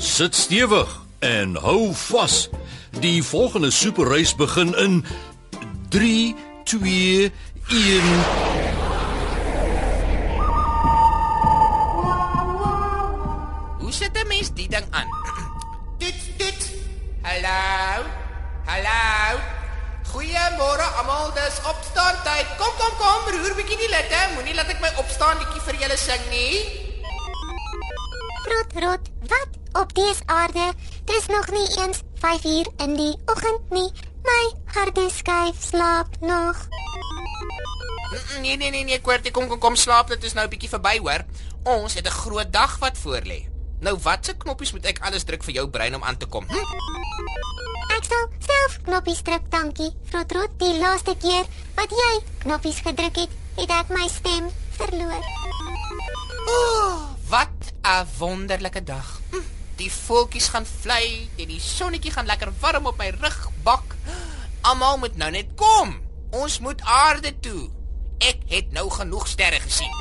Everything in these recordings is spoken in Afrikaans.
Sit stewig en hou vas. Die volgende superreis begin in 3 2 1 Hoe sit 'n mens die ding aan? Dit dit. Hallo. Hallo. Goeiemôre almal, dis opstaan tyd. Kom kom kom, roer bietjie die litte. Moenie laat ek my opstaan liedjie vir julle sing nie. Rot rot, wat op dese aarde? Dis nog nie eens 5 uur in die oggend nie. My harde skyf slaap nog. Nee nee nee nee, kwartie kom kom kom slaap, dit is nou 'n bietjie verby hoor. Ons het 'n groot dag wat voorlê. Nou watse knoppies moet ek alles druk vir jou brein om aan te kom? Hm? Ek sal self knoppies druk, dankie. Rot rot, die laaste keer wat jy knoppies gedruk het, het ek my stem verloor. Ooh, wat 'n wonderlike dag. Hm, Die voeltjies gaan vlieg en die sonnetjie gaan lekker warm op my rug bak. Almal moet nou net kom. Ons moet aarde toe. Ek het nou genoeg sterre gesien.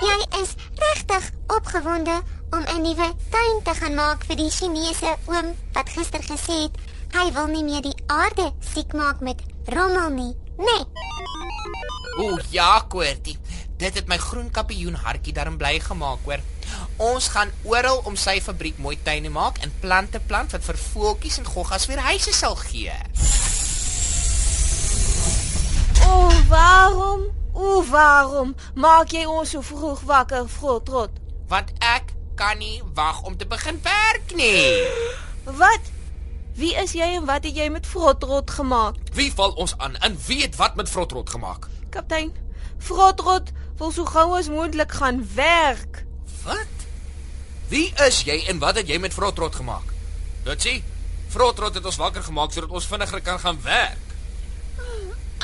Jy is regtig opgewonde om 'n nuwe tuin te gaan maak vir die Chinese oom wat gister gesê het hy wil nie meer die aarde siek maak met rommel nie. Nee, Ooh, ja, Koortie. Dit het my groen kampioen hartjie daarin bly gemaak, hoor. Ons gaan oral om sy fabriek mooi tuine maak en plante plant wat vir voeltjies en goggas weer huise sal gee. O, oh, waarom? O, oh, waarom maak jy ons so vroeg wakker, Frotrot? Want ek kan nie wag om te begin werk nie. Wat? Wie is jy en wat het jy met Frotrot gemaak? Wie val ons aan en wie het wat met Frotrot gemaak? Kaptein, Frotrot wil so gou as moontlik gaan werk. Wat? Wie is jy en wat het jy met Frotrot gemaak? Ditsie, Frotrot het ons wakker gemaak sodat ons vinniger kan gaan werk.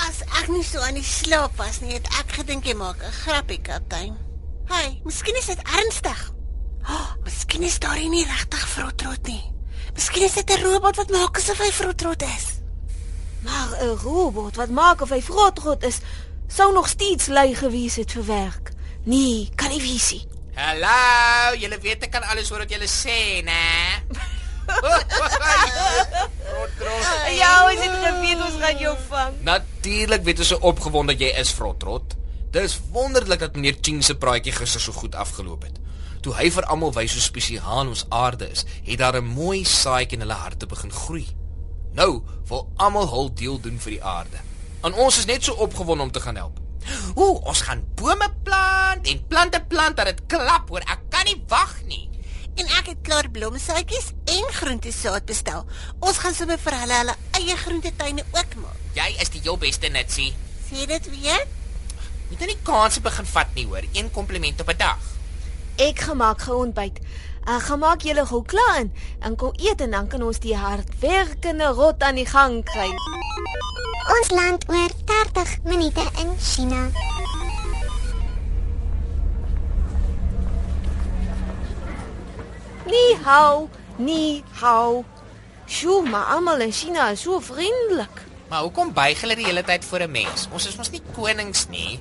As ek nie so aan die slaap was nie, het ek gedink jy maak 'n grappie, kaptein. Hey, miskien is dit ernstig. Oh, miskien is daar nie regtig vrotrot nie. Miskien is dit 'n robot wat maak asof hy vrotrot is. Maar 'n robot wat maak of hy Frotrot is, sou nog steeds lui gewees het vir werk. Nee, kan nie wees nie. Hallo, julle weet ek kan alles hoor wat julle sê, né? Frotrot. Ja, ons het geweet ons gaan jou vang. Natuurlik weet ons so opgewonde jy is, Frotrot. Dis wonderlik dat meneer Ching se praatjie gister so goed afgeloop het. Toe hy vir almal wys hoe spesiaal ons aarde is, het daar 'n mooi saadjie in hulle harte begin groei. Nou wil almal hul deel doen vir die aarde. En ons is net so opgewonde om te gaan help. Ooh, ons gaan bome plant en plante plant dat dit klap, hoor. Ek kan nie wag nie. En ek het klaar blomsuitjies en groentesaad bestel. Ons gaan sommer vir hulle hulle eie groentetuine ook maak. Jy is die heel beste nitsie. Sê dit weer? Moet nou nie kanse begin vat nie, hoor. Een kompliment op 'n dag. Ek gemaak gou ontbyt. Ek gaan maak julle gou klaar in en kom eet en dan kan ons die hardwerkende rot aan die gang kry. Ons land oor 30 minute in China. Ni hao, ni hao. Sjoe, maar almal in China is so vriendelik. Maar hoekom buig hulle die hele tyd voor 'n mens? Ons is mos nie konings nie.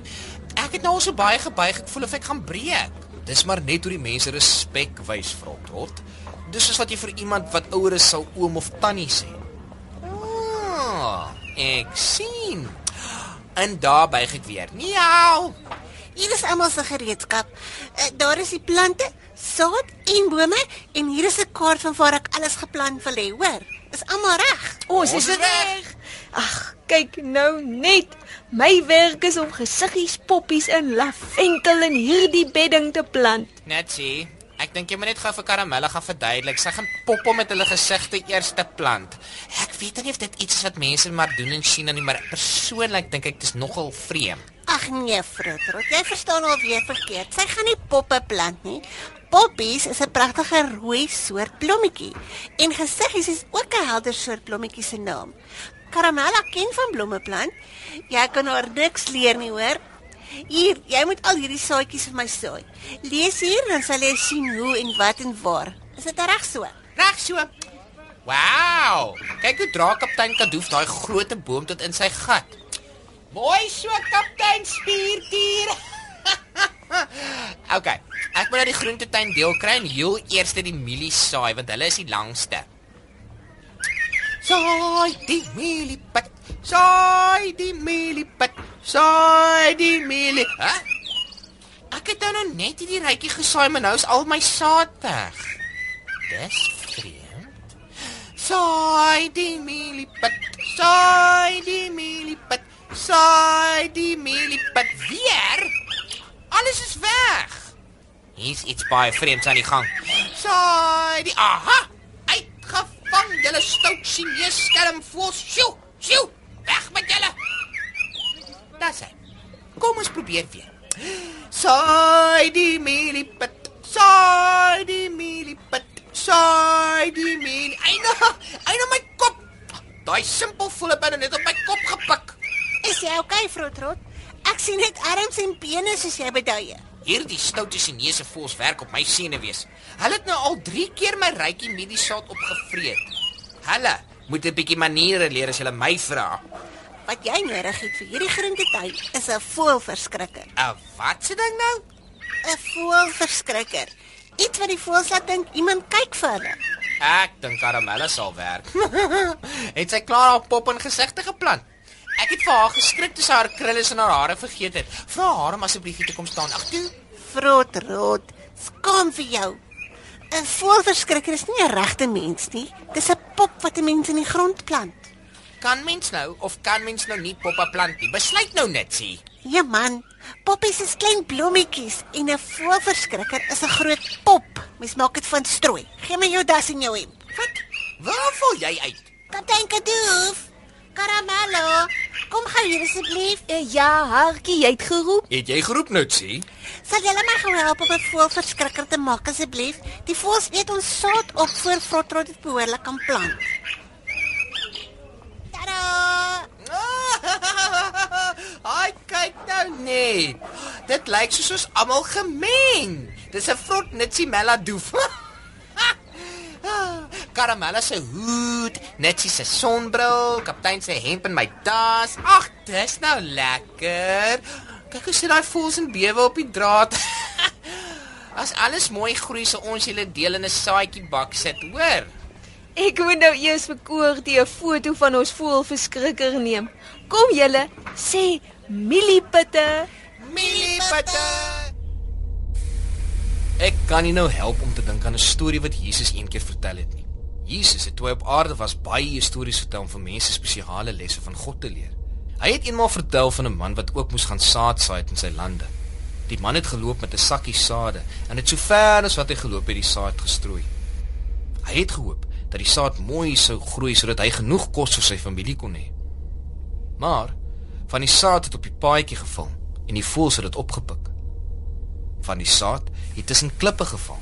Ek het nou al so baie gebuig, ek voel of ek gaan breek. Dis maar net hoe die mense respek wys vir Rot. Dis soos wat jy vir iemand wat ouer is sal oom of tannie sê. Ek sien. En daar buig ek weer. Miau. Hier is almal se gereedskap. Uh, daar is die plante, saad en bome en hier is 'n kaart van waar ek alles geplan wil hê, hoor. Is almal reg? Ons Ons is is reg. Ag, kyk nou net. My werk is om gesiggies, poppies en lavendel in hierdie bedding te plant. Net sê, ek dink jy moet net gou vir Karamella gaan verduidelik. Sy gaan poppe met hulle gesigte eers te plant. Ek weet nie of dit iets is wat mense maar doen in China nie, maar persoonlik dink ek dit is nogal vreemd. Ag nee, Frotrot, jy verstaan al weer verkeerd. Sy gaan nie poppe plant nie. Poppies is 'n pragtige rooi soort blommetjie en gesiggies is ook 'n helder soort blommetjie se naam. Karamella ken van blomme plant. Jy kan haar niks leer nie, hoor. Hier, jy moet al hierdie saadjies vir my saai. Lees hier dan sal jy sien hoe en wat en waar. Is dit reg so? Reg so. Wow! Kyk hoe dra kaptein Kadoof daai groot boom tot in sy gat. Mooi so kaptein Spiertier. okay. Ek moet nou die groentetuin deel kry en heel eers die mielie saai want hulle is die langste. Saai die mieliepat. Saai die mieliepat. Saai die mielie. Hæ? Ek het nou net hierdie rytjie gesaai, maar nou is al my saad weg. Dis vreemd. Saai die mieliepat. Saai die mieliepat. Saai die mieliepat weer. Alles is weg. Hier's iets baie vreemds aan die gang. Saai die aha. Uitgevang julle stout Chinese skelm voels. Sjoe, sjoe. Weg met julle. Dis hy. Kom ons probeer weer. Saai die mieliepat. Saai die mieliepat. Saai die mielie. Eina, eina my kop. Daai simpel voel binne net op my kop gepik. Is jy okay, Frotrot? Ek sien net arms en bene soos jy beduie. Hierdie stoute Chinese voels werk op my senuwees. Hulle het nou al 3 keer my rytjie mediesaad opgevreet. Hulle moet 'n bietjie maniere leer as hulle my vra. Wat jy nodig het vir hierdie groentetuin is 'n voëlverskrikker. 'n Wat se ding nou? 'n Voëlverskrikker. Iets wat die voëls laat dink iemand kyk vir hulle. Ek dink karamelle sal werk. het sy klaar haar pop in gesigte geplant? Ek het vir haar geskrik toe sy haar krulle in haar hare vergeet het. Vra haar om asseblief hier te kom staan. Ag toe. Frotrot, skaam vir jou. 'n Voëlverskrikker is nie 'n regte mens nie. Dis 'n pop wat 'n mens in die grond plant. Kan mens nou of kan mens nou nie poppe plant nie? Besluit nou net, sê. Ja man, poppies is klein blommetjies en 'n voëlverskrikker is 'n groot pop. Mens maak dit van strooi. Gee my jou das en jou hemp. Wat? Waar val jy uit? Kaptein Kadoof, Karamello, kom gou hier asseblief. Uh, ja, Hartjie, jy het geroep. Het jy geroep nou, sê? Sal julle my gou help om 'n voëlverskrikker te maak asseblief? Die voëls eet ons saad op voor Frotrot dit behoorlik kan plant. Ai, kyk nou net. Dit lyk soos ons almal gemeng. Dis 'n vrot nitsie meladoof. Karamella se hoed, Netsie se sonbril, kaptein se hemp en my tas. Ag, dis nou lekker. Kyk hoe sit daai voels en bewe op die draad. As alles mooi groei, sal ons julle deel in 'n saadjie bak sit, hoor? Ek moet nou eers vir Koortie 'n foto van ons voelverskrikker neem. Kom julle, sê mieliepitte. Mieliepitte. Ek kan nie nou help om te dink aan 'n storie wat Jesus eendag vertel het nie. Jesus het toe op aarde was baie stories vertel om vir mense spesiale lesse van God te leer. Hy het eendag vertel van 'n man wat ook moes gaan saad saai in sy lande. Die man het geloop met 'n sakkie sade en het so ver as wat hy geloop het die saad gestrooi. Hy het gehoop dat die saad mooi sou groei sodat hy genoeg kos vir sy familie kon hê. Maar van die saad het op die paadjie geval en die voëls het dit opgepik. Van die saad het tussen klippe geval.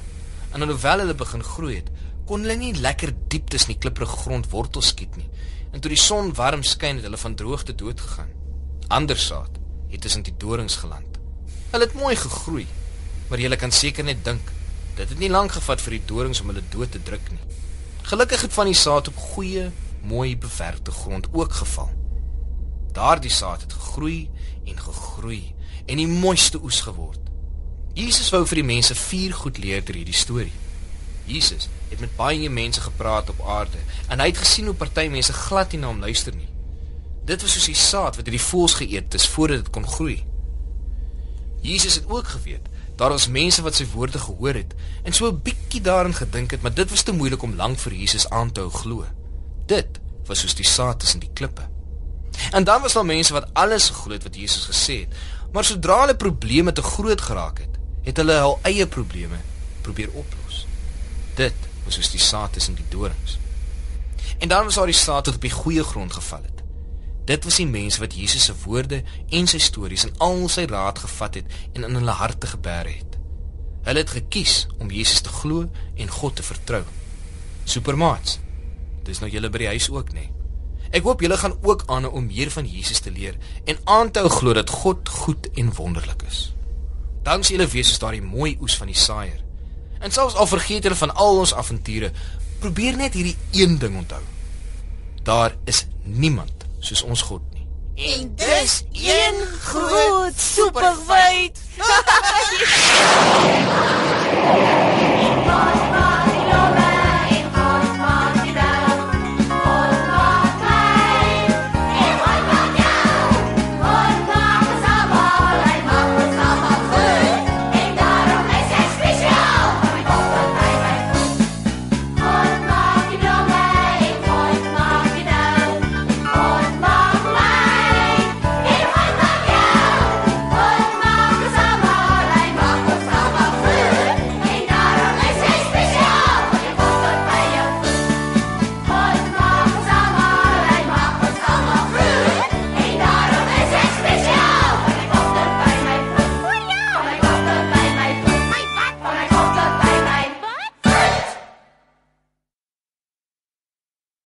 En alhoewel hulle begin groei het, kon hulle nie lekker diep tussen die klipprige grond wortels skiet nie. En toe die son warm skyn het hulle van droogte dood gegaan. Ander saad het tussen die dorings geland. Hulle het mooi gegroei, maar jy kan seker net dink, dit het nie lank gevat vir die dorings om hulle dood te druk nie. Gelukkig het van die saad op goeie, mooi bewerkte grond ook geval. Daardie saad het gegroei en gegroei en die mooiste oes geword. Jesus wou vir die mense vier goed leer deur hierdie storie. Jesus het met baie mense gepraat op aarde en hy het gesien hoe party mense glad nie na hom luister nie. Dit was soos die saad wat deur die voëls geëet is voordat dit kon groei. Jesus het ook geweet daar was mense wat sy woorde gehoor het en so 'n bietjie daarin gedink het, maar dit was te moeilik om lank vir Jesus aan te hou glo. Dit was soos die saad tussen die klippe. En dan was daar mense wat alles geglo het wat Jesus gesê het, maar sodra hulle probleme te groot geraak het, het hulle hul eie probleme probeer oplos. Dit was soos die saad tussen die dorings. En dan was daar die saad wat op die goeie grond geval het. Dit was die mense wat Jesus se woorde en sy stories en al sy raad gevat het en in hulle harte gebeer het. Hulle het gekies om Jesus te glo en God te vertrou. Supermaats. Dis nou julle by die huis ook, nê? Ek hoop julle gaan ook aanhou om meer van Jesus te leer en aan te hou glo dat God goed en wonderlik is. Dan sien julle wees soos daardie mooi oes van die saaier. En selfs al vergeet julle van al ons avonture, probeer net hierdie een ding onthou. Daar is niemand soos ons God nie. En dis een groot superwyd.